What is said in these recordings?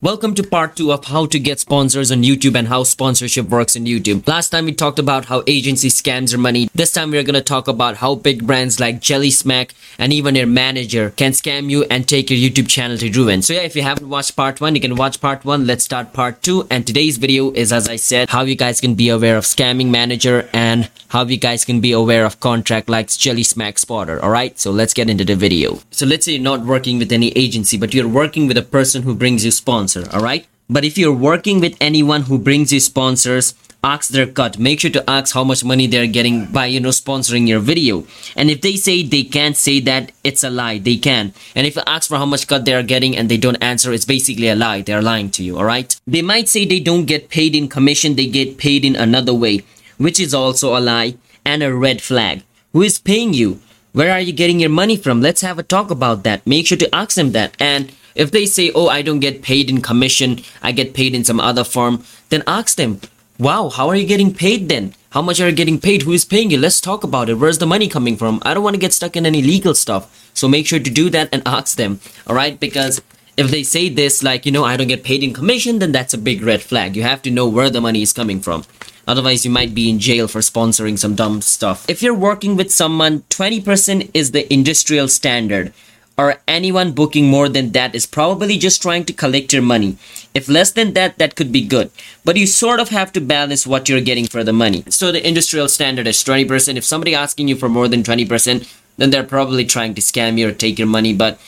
Welcome to part 2 of how to get sponsors on YouTube and how sponsorship works on YouTube. Last time we talked about how agency scams your money. This time we are going to talk about how big brands like Jellysmack and even your manager can scam you and take your YouTube channel to ruin. So yeah, if you haven't watched part 1, you can watch part 1. Let's start part 2. And today's video is as I said, how you guys can be aware of scamming manager and how you guys can be aware of contract like Jellysmack Spotter. Alright, so let's get into the video. So let's say you're not working with any agency, but you're working with a person who brings you sponsors sponsor, alright? But if you're working with anyone who brings you sponsors, ask their cut. Make sure to ask how much money they're getting by, you know, sponsoring your video. And if they say they can't say that, it's a lie. They can. And if you ask for how much cut they are getting and they don't answer, it's basically a lie. They're lying to you, alright? They might say they don't get paid in commission, they get paid in another way, which is also a lie and a red flag. Who is paying you? Where are you getting your money from? Let's have a talk about that. Make sure to ask them that. And if they say, oh, I don't get paid in commission, I get paid in some other form, then ask them, wow, how are you getting paid then? How much are you getting paid? Who is paying you? Let's talk about it. Where's the money coming from? I don't want to get stuck in any legal stuff. So make sure to do that and ask them. All right. Because if they say this, like, you know, I don't get paid in commission, then that's a big red flag. You have to know where the money is coming from. Otherwise, you might be in jail for sponsoring some dumb stuff. If you're working with someone, 20% is the industrial standard or anyone booking more than that is probably just trying to collect your money. If less than that, that could be good. But you sort of have to balance what you're getting for the money. So the industrial standard is 20%. If somebody asking you for more than 20%, then they're probably trying to scam you or take your money. But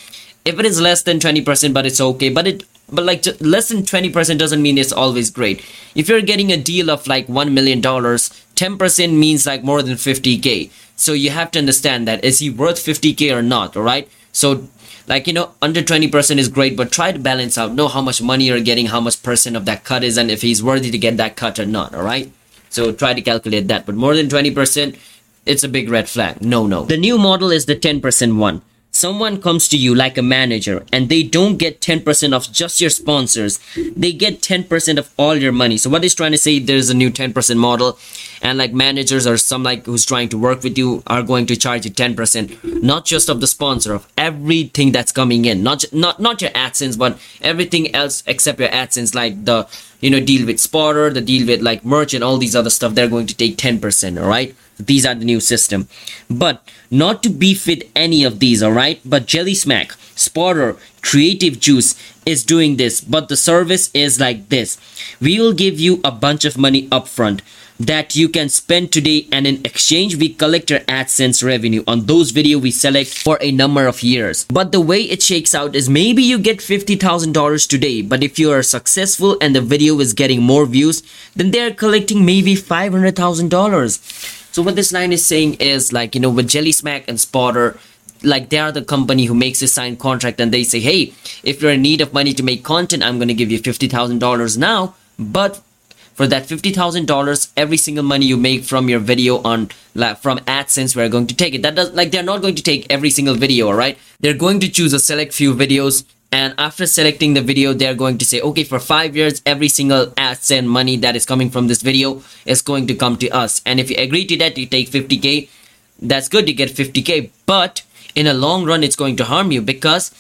if it is less than 20%, but it's okay. But it but like less than 20% doesn't mean it's always great. If you're getting a deal of like $1 million, 10% means like more than 50k. So you have to understand that is he worth 50k or not, alright? So like you know under 20% is great but try to balance out know how much money you're getting how much percent of that cut is and if he's worthy to get that cut or not all right? So try to calculate that but more than 20% it's a big red flag. No no. The new model is the 10% one. Someone comes to you like a manager and they don't get 10% of just your sponsors. They get 10% of all your money. So what is trying to say there's a new 10% model and like managers or some like who's trying to work with you are going to charge you 10% not just of the sponsor of everything that's coming in. Not not not your adsense but everything else except your adsense like the you know deal with spotter the deal with like merch and all these other stuff they're going to take 10% all right? These are the new system. But not to beef with any of these all right? But Jellysmack spotter creative juice is doing this but the service is like this. We will give you a bunch of money upfront that you can spend today and in exchange we collect your AdSense revenue on those video we select for a number of years. But the way it shakes out is maybe you get $50,000 today but if you are successful and the video is getting more views then they're collecting maybe $500,000. So what this line is saying is like you know with Jellysmack and Spotter like they are the company who makes a signed contract and they say hey if you're in need of money to make content i'm going to give you $50000 now but for that $50,000 every single money you make from your video on like, from AdSense we're going to take it. That does like they're not going to take every single video all right? They're going to choose a select few videos and after selecting the video they're going to say okay for five years every single AdSense money that is coming from this video is going to come to us. And if you agree to that you take 50k that's good you get 50k but in a long run it's going to harm you because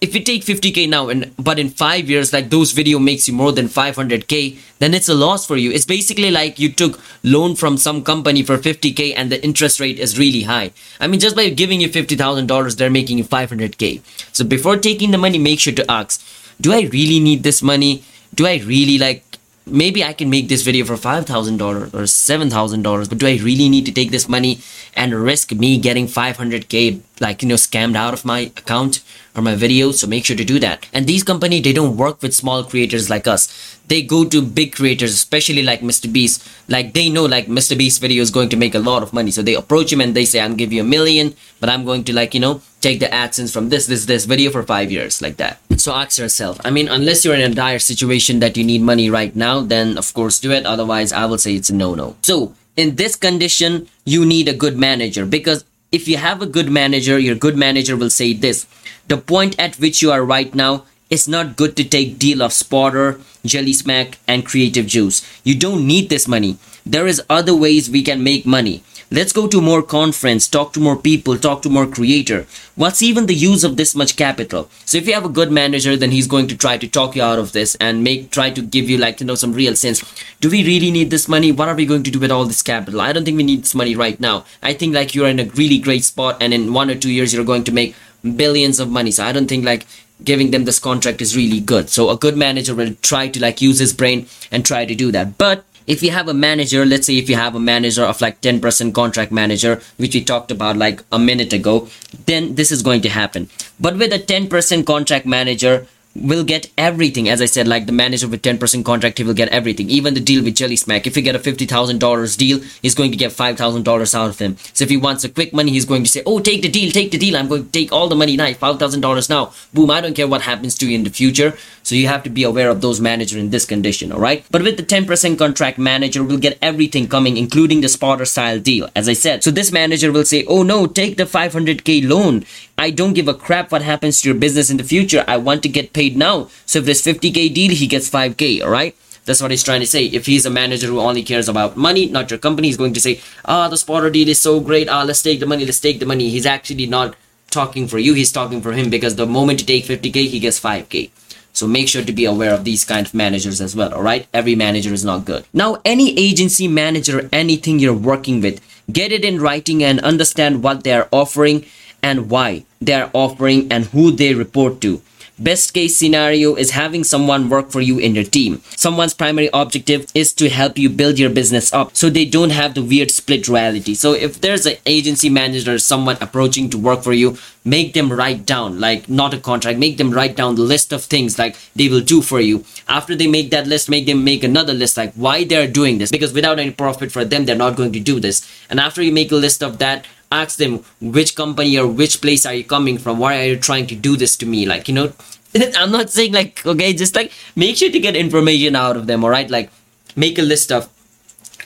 if you take 50k now and but in five years like those video makes you more than 500k then it's a loss for you. It's basically like you took loan from some company for 50k and the interest rate is really high. I mean just by giving you $50000 they're making you 500k so before taking the money make sure to ask do i really need this money? Do i really like maybe I can make this video for $5,000 or $7,000, but do I really need to take this money and risk me getting 500k like, you know, scammed out of my account or my videos? So make sure to do that. And these companies, they don't work with small creators like us they go to big creators, especially like Mr. Beast. Like they know like Mr. Beast video is going to make a lot of money. So they approach him and they say, I'm give you a million, but I'm going to like, you know, take the AdSense from this, this, this video for five years like that. So ask yourself, I mean, unless you're in a dire situation that you need money right now, then of course do it. Otherwise, I will say it's a no-no. So in this condition, you need a good manager because if you have a good manager, your good manager will say this, the point at which you are right now it's not good to take deal of spotter, Jellysmack and creative juice. You don't need this money. There is other ways we can make money. let's go to more conference talk to more people talk to more creator. What's even the use of this much capital? So if you have a good manager then he's going to try to talk you out of this and make try to give you like you know some real sense. Do we really need this money? What are we going to do with all this capital? I don't think we need this money right now. I think like you're in a really great spot and in one or two years you're going to make billions of money. So i don't think like giving them this contract is really good. So a good manager will try to like use his brain and try to do that. But if you have a manager let's say if you have a manager of like 10% contract manager which we talked about like a minute ago then this is going to happen. But with a 10% contract manager will get everything. As I said, like the manager with 10% contract, he will get everything. Even the deal with Jellysmack. If you get a $50,000 deal, he's going to get $5,000 out of him. So if he wants a quick money, he's going to say, oh, take the deal, take the deal. I'm going to take all the money now, $5,000 now. Boom, I don't care what happens to you in the future. So you have to be aware of those manager in this condition, all right? But with the 10% contract manager, will get everything coming, including the spotter style deal, as I said. So this manager will say, oh no, take the 500k loan. I don't give a crap what happens to your business in the future. I want to get paid now. So if there's 50k deal, he gets 5k, all right? That's what he's trying to say. If he's a manager who only cares about money, not your company, he's going to say, ah, the spotter deal is so great. Ah, let's take the money, let's take the money. He's actually not talking for you, he's talking for him because the moment you take 50k, he gets 5k. So make sure to be aware of these kind of managers as well, alright? Every manager is not good. Now, any agency manager, anything you're working with, get it in writing and understand what they are offering and why they are offering and who they report to. Best case scenario is having someone work for you in your team. Someone's primary objective is to help you build your business up so they don't have the weird split reality. So if there's an agency manager, or someone approaching to work for you, make them write down, like not a contract, make them write down the list of things like they will do for you. After they make that list, make them make another list like why they're doing this because without any profit for them, they're not going to do this. And after you make a list of that, ask them which company or which place are you coming from? Why are you trying to do this to me? Like you know i'm not saying like okay just like make sure to get information out of them all right? Like make a list of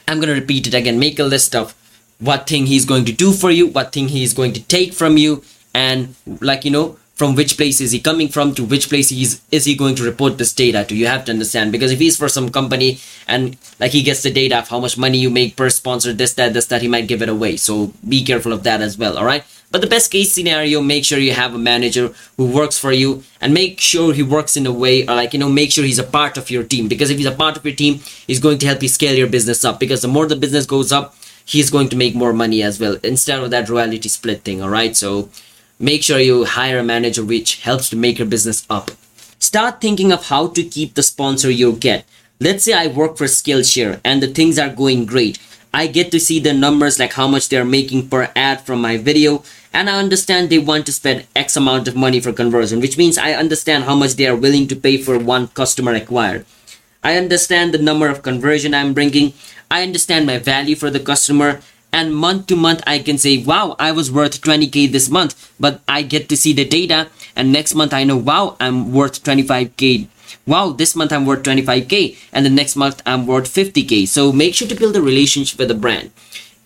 i'm going to repeat it again make a list of what thing he's going to do for you what thing he's going to take from you and like you know from which place is he coming from to which place he's is he going to report this data to? You have to understand. Because if he's for some company and like he gets the data of how much money you make per sponsor this that this that he might give it away. So be careful of that as well all right? But the best case scenario make sure you have a manager who works for you and make sure he works in a way or like you know make sure he's a part of your team. Because if he's a part of your team he's going to help you scale your business up. Because the more the business goes up he's going to make more money as well instead of that royalty split thing all right? So make sure you hire a manager which helps to make your business up. Start thinking of how to keep the sponsor you get. Let's say I work for Skillshare and the things are going great. I get to see the numbers like how much they're making per ad from my video and I understand they want to spend X amount of money for conversion, which means I understand how much they are willing to pay for one customer acquired. I understand the number of conversion I'm bringing. I understand my value for the customer and month to month I can say wow I was worth 20k this month. But I get to see the data and next month I know wow I'm worth 25k wow this month I'm worth 25k and the next month I'm worth 50k so make sure to build a relationship with the brand.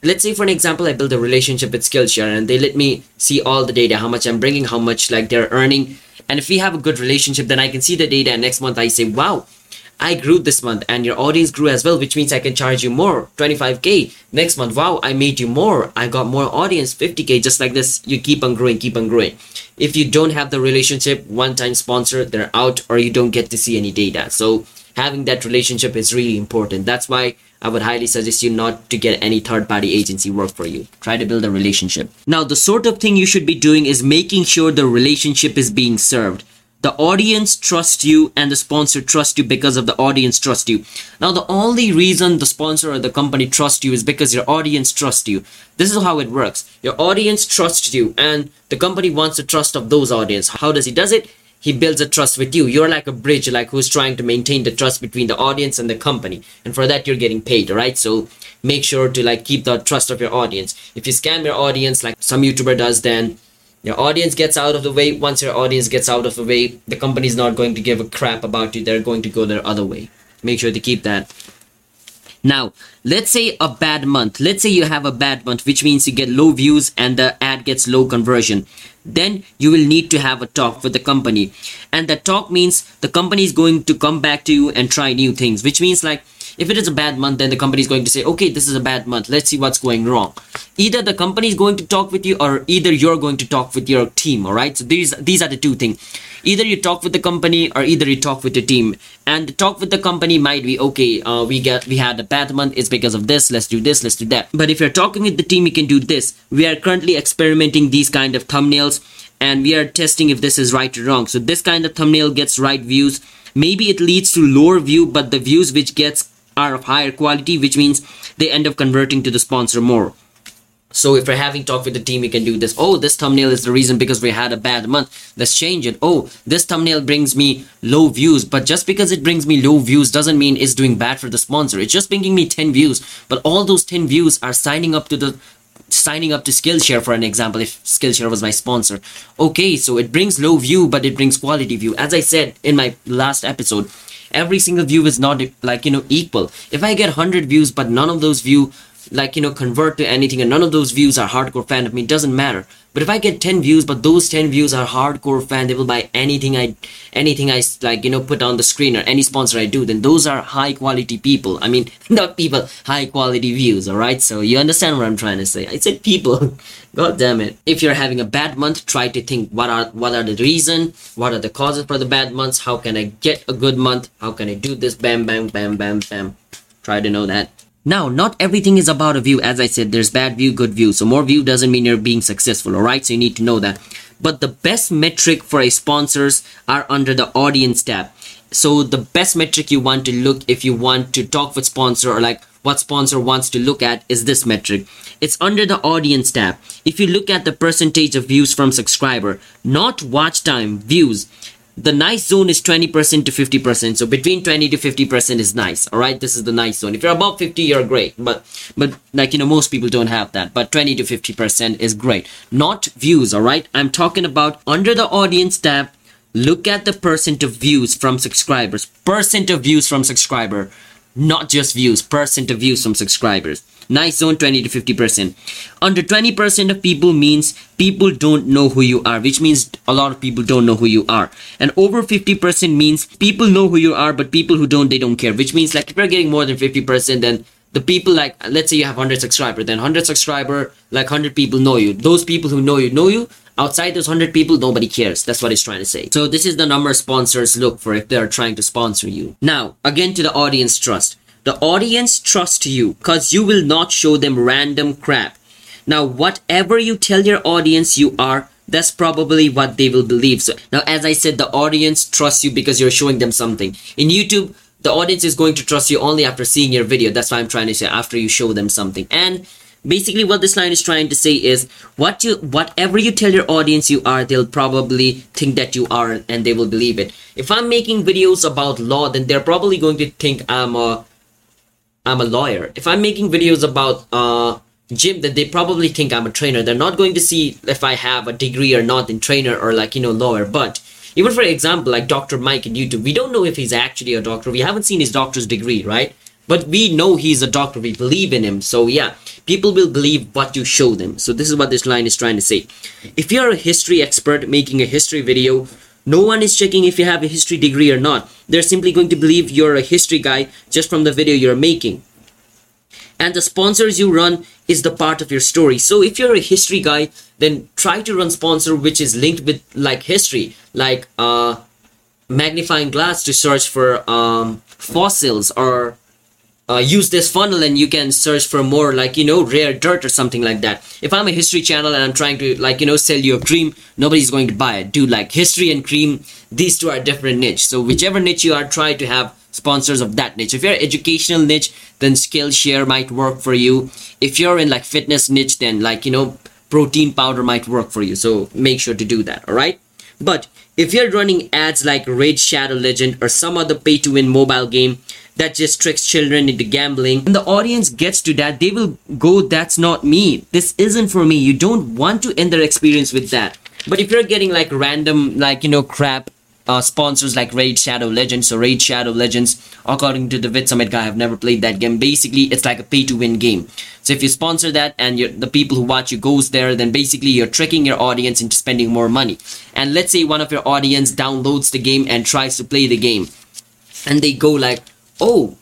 Let's say for an example I build a relationship with Skillshare and they let me see all the data how much I'm bringing how much like they're earning. And if we have a good relationship then I can see the data and next month I say wow I grew this month and your audience grew as well, which means I can charge you more, 25k. Next month, wow, I made you more. I got more audience, 50k. Just like this, you keep on growing, keep on growing. If you don't have the relationship, one-time sponsor, they're out or you don't get to see any data. So having that relationship is really important. That's why I would highly suggest you not to get any third party agency work for you. Try to build a relationship. Now, the sort of thing you should be doing is making sure the relationship is being served the audience trusts you and the sponsor trusts you because of the audience trust you. Now the only reason the sponsor or the company trusts you is because your audience trusts you. This is how it works. Your audience trusts you and the company wants the trust of those audience. How does he does it? He builds a trust with you. You're like a bridge like who's trying to maintain the trust between the audience and the company. And for that you're getting paid right? So make sure to like keep the trust of your audience. If you scam your audience like some youtuber does then your audience gets out of the way. Once your audience gets out of the way the company is not going to give a crap about you. They're going to go their other way. Make sure to keep that. Now let's say a bad month. Let's say you have a bad month which means you get low views and the ad gets low conversion. Then you will need to have a talk with the company. And that talk means the company is going to come back to you and try new things which means like if it is a bad month then the company is going to say okay this is a bad month. Let's see what's going wrong. Either the company is going to talk with you or either you're going to talk with your team all right? So these these are the two things. Either you talk with the company or either you talk with the team. And the talk with the company might be okay uh, we get we had a bad month. It's because of this. Let's do this. Let's do that. But if you're talking with the team you can do this. We are currently experimenting these kind of thumbnails and we are testing if this is right or wrong. So this kind of thumbnail gets right views. Maybe it leads to lower view but the views which gets are of higher quality which means they end up converting to the sponsor more so if we're having talk with the team, we can do this. Oh, this thumbnail is the reason because we had a bad month. Let's change it. Oh, this thumbnail brings me low views. But just because it brings me low views doesn't mean it's doing bad for the sponsor. It's just bringing me 10 views. But all those 10 views are signing up to the signing up to Skillshare for an example if Skillshare was my sponsor. Okay, so it brings low view, but it brings quality view. As I said in my last episode, every single view is not like, you know, equal. If I get 100 views, but none of those view like you know convert to anything and none of those views are hardcore fan of me doesn't matter but if i get 10 views but those 10 views are hardcore fan they will buy anything i anything i like you know put on the screen or any sponsor i do then those are high quality people. I mean not people high quality views all right? So you understand what i'm trying to say. I said people. God damn it. If you're having a bad month try to think what are what are the reason? What are the causes for the bad months? How can i get a good month? How can i do this? Bam bam bam bam bam. Try to know that now, not everything is about a view. As I said, there's bad view, good view. So more view doesn't mean you're being successful, alright? So you need to know that. But the best metric for a sponsors are under the audience tab. So the best metric you want to look if you want to talk with sponsor or like what sponsor wants to look at is this metric. It's under the audience tab. If you look at the percentage of views from subscriber, not watch time, views, the nice zone is 20% to 50% so between 20 to 50% is nice. All right? This is the nice zone. If you're above 50 you're great. But but like you know most people don't have that. But 20 to 50% is great. Not views. All right? I'm talking about under the audience tab look at the percent of views from subscribers. Percent of views from subscriber not just views. Percent of views from subscribers nice zone 20 to 50 percent. Under 20 percent of people means people don't know who you are which means a lot of people don't know who you are. And over 50 percent means people know who you are but people who don't they don't care which means like if you're getting more than 50 percent then the people like let's say you have 100 subscribers then 100 subscriber like 100 people know you. Those people who know you know you. Outside those 100 people nobody cares. That's what he's trying to say. So this is the number sponsors look for if they're trying to sponsor you. Now again to the audience trust the audience trusts you because you will not show them random crap. Now, whatever you tell your audience you are, that's probably what they will believe. So now, as I said, the audience trusts you because you're showing them something. In YouTube, the audience is going to trust you only after seeing your video. That's why I'm trying to say. After you show them something. And basically what this line is trying to say is what you whatever you tell your audience you are they'll probably think that you are and they will believe it if i'm making videos about law then they're probably going to think i'm a I'm a lawyer. If I'm making videos about uh, gym, then they probably think I'm a trainer. They're not going to see if I have a degree or not in trainer or like, you know, lawyer. But even for example, like Dr. Mike in YouTube, we don't know if he's actually a doctor. We haven't seen his doctor's degree, right? But we know he's a doctor. We believe in him. So yeah, people will believe what you show them. So this is what this line is trying to say. If you're a history expert making a history video, no one is checking if you have a history degree or not. They're simply going to believe you're a history guy just from the video you're making. And the sponsors you run is the part of your story. So if you're a history guy, then try to run sponsor which is linked with like history, like uh, magnifying glass to search for um, fossils or uh, use this funnel and you can search for more like you know rare dirt or something like that. If i'm a history channel and i'm trying to like you know sell you a cream nobody's going to buy it. Dude like history and cream these two are different niche. So whichever niche you are try to have sponsors of that niche. If you're educational niche then skillshare might work for you. If you're in like fitness niche then like you know protein powder might work for you. So make sure to do that all right but if you're running ads like raid shadow legend or some other pay to win mobile game that just tricks children into gambling. When the audience gets to that, they will go, that's not me. This isn't for me. You don't want to end their experience with that. But if you're getting like random, like, you know, crap uh, sponsors like Raid Shadow Legends or Raid Shadow Legends, according to the VidSummit guy, I've never played that game. Basically, it's like a pay to win game. So if you sponsor that and the people who watch you goes there, then basically you're tricking your audience into spending more money. And let's say one of your audience downloads the game and tries to play the game. And they go like, oh,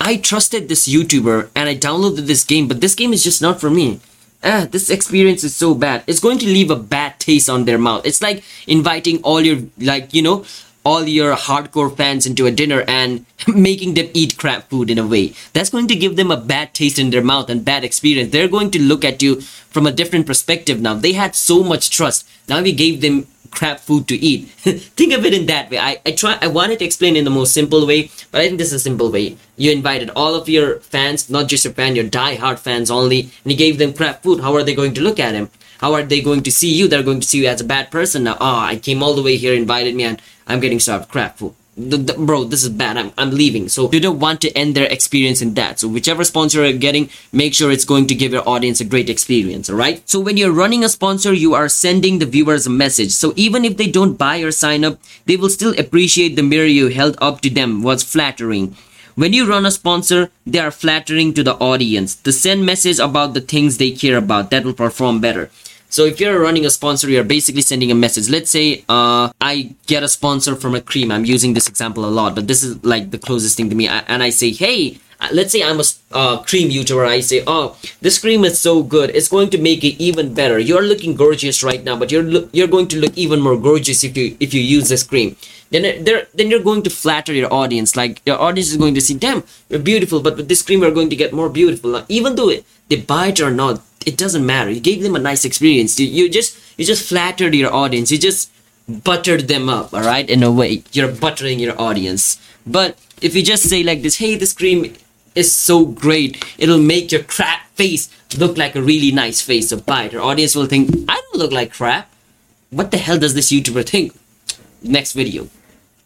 I trusted this YouTuber and I downloaded this game, but this game is just not for me. Ah, this experience is so bad. It's going to leave a bad taste on their mouth. It's like inviting all your, like, you know, all your hardcore fans into a dinner and making them eat crap food in a way. That's going to give them a bad taste in their mouth and bad experience. They're going to look at you from a different perspective now. They had so much trust. Now we gave them crap food to eat. think of it in that way. I, I try I wanted to explain in the most simple way, but I think this is a simple way. You invited all of your fans, not just your fan, your die-hard fans only, and you gave them crap food. How are they going to look at him? How are they going to see you? They're going to see you as a bad person now. Oh, I came all the way here, invited me, and I'm getting served crap food the, the, bro this is bad. I'm, I'm leaving. So you don't want to end their experience in that. So whichever sponsor you're getting make sure it's going to give your audience a great experience all right so when you're running a sponsor you are sending the viewers a message. So even if they don't buy or sign up they will still appreciate the mirror you held up to them was flattering. When you run a sponsor, they are flattering to the audience. To send message about the things they care about that will perform better. So if you're running a sponsor, you're basically sending a message. Let's say uh, I get a sponsor from a cream. I'm using this example a lot, but this is like the closest thing to me. I, and I say, hey, uh, let's say I'm a uh, cream YouTuber. I say, oh, this cream is so good. It's going to make it even better. You're looking gorgeous right now, but you're you're going to look even more gorgeous if you if you use this cream. Then uh, then you're going to flatter your audience. Like your audience is going to see, damn, you're beautiful. But with this cream, you're going to get more beautiful. Now, even though they buy it or not, it doesn't matter. You gave them a nice experience. You, you just you just flattered your audience. You just buttered them up all right? In a way you're buttering your audience. But if you just say like this hey this cream is so great. It'll make your crap face look like a really nice face so buy your audience will think i don't look like crap. What the hell does this youtuber think? Next video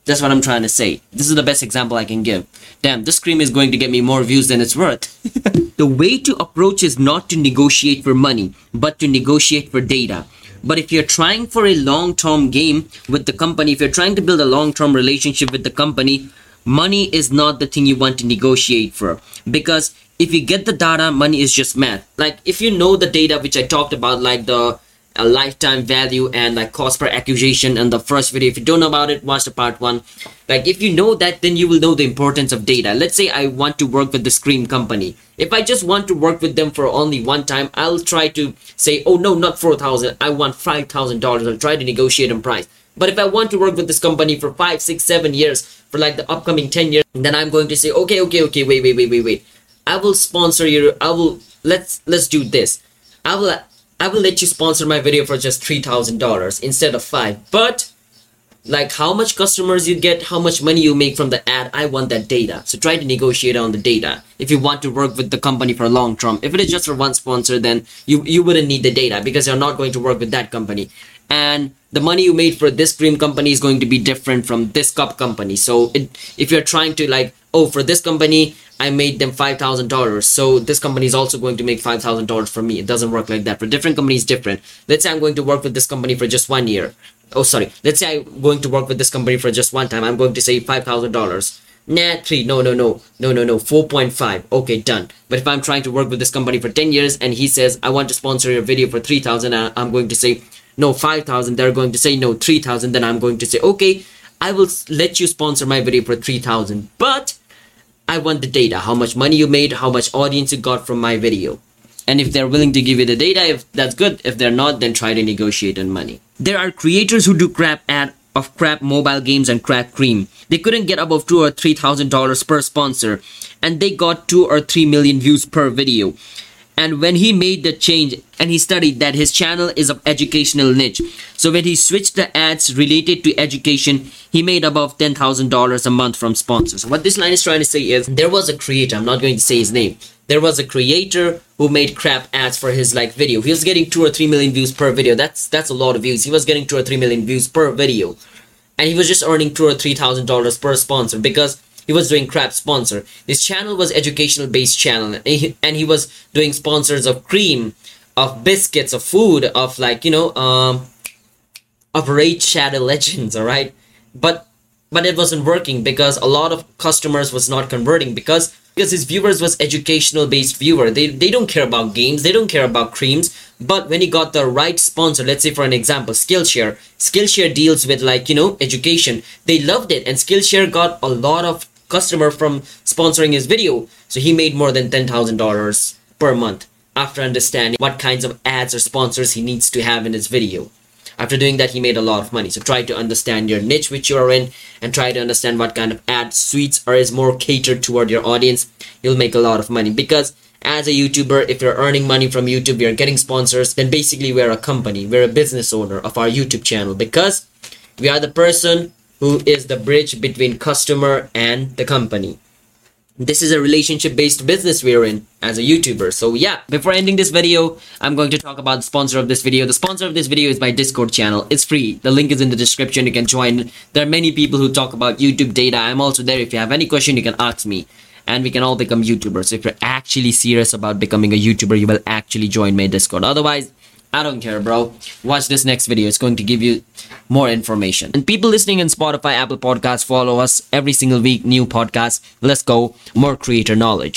that's what I'm trying to say. This is the best example I can give. Damn, this cream is going to get me more views than it's worth. the way to approach is not to negotiate for money, but to negotiate for data. But if you're trying for a long-term game with the company, if you're trying to build a long-term relationship with the company, money is not the thing you want to negotiate for. Because if you get the data, money is just math. Like if you know the data which I talked about, like the a lifetime value and like cost per acquisition in the first video. If you don't know about it watch the part one. Like if you know that then you will know the importance of data. Let's say i want to work with the cream company. If i just want to work with them for only one time i'll try to say oh no not 4000 i want $5000 i'll try to negotiate on price. But if i want to work with this company for five six seven years for like the upcoming 10 years then i'm going to say okay okay okay wait wait wait wait wait. I will sponsor you. I will let's let's do this. I will I will let you sponsor my video for just $3,000 instead of 5 but like how much customers you get how much money you make from the ad i want that data. So try to negotiate on the data. If you want to work with the company for long term if it is just for one sponsor then you you wouldn't need the data because you're not going to work with that company. And the money you made for this cream company is going to be different from this cup company. So it, if you're trying to like oh for this company I made them five thousand dollars. So this company is also going to make five thousand dollars from me. It doesn't work like that. For different companies, different. Let's say I'm going to work with this company for just one year. Oh, sorry. Let's say I'm going to work with this company for just one time. I'm going to say five thousand dollars. Nah, three. No, no, no, no, no, no. Four point five. Okay, done. But if I'm trying to work with this company for ten years and he says I want to sponsor your video for three thousand, I'm going to say no five thousand. They're going to say no three thousand. Then I'm going to say okay. I will let you sponsor my video for 3000 but I want the data, how much money you made, how much audience you got from my video. And if they're willing to give you the data, if that's good. If they're not, then try to negotiate on money. There are creators who do crap ad of crap mobile games and crap cream. They couldn't get above two or three thousand dollars per sponsor, and they got two or three million views per video and when he made the change and he studied that his channel is of educational niche. So when he switched the ads related to education he made above $10,000 a month from sponsors. What this line is trying to say is there was a creator I'm not going to say his name. There was a creator who made crap ads for his like video. He was getting 2 or 3 million views per video. That's that's a lot of views. He was getting 2 or 3 million views per video. And he was just earning 2 or 3000 dollars per sponsor because he was doing crap sponsor. His channel was educational based channel and he, and he was doing sponsors of cream of biscuits of food of like you know um of raid shadow legends all right? But but it wasn't working because a lot of customers was not converting because because his viewers was educational based viewer. They they don't care about games. They don't care about creams. But when he got the right sponsor let's say for an example skillshare. Skillshare deals with like you know education. They loved it and skillshare got a lot of customer from sponsoring his video. So he made more than $10,000 per month after understanding what kinds of ads or sponsors he needs to have in his video. After doing that, he made a lot of money. So try to understand your niche which you are in and try to understand what kind of ad suites are is more catered toward your audience. You'll make a lot of money because as a YouTuber, if you're earning money from YouTube, you're getting sponsors, then basically we're a company, we're a business owner of our YouTube channel because we are the person who is the bridge between customer and the company this is a relationship based business we're in as a YouTuber. So yeah, before ending this video, I'm going to talk about the sponsor of this video. The sponsor of this video is my Discord channel. It's free. The link is in the description. You can join. There are many people who talk about YouTube data. I'm also there. If you have any question, you can ask me. And we can all become YouTubers. If you're actually serious about becoming a YouTuber, you will actually join my Discord. Otherwise, I don't care, bro. Watch this next video. It's going to give you more information. And people listening in Spotify, Apple Podcasts, follow us every single week, new podcast. Let's go. More creator knowledge.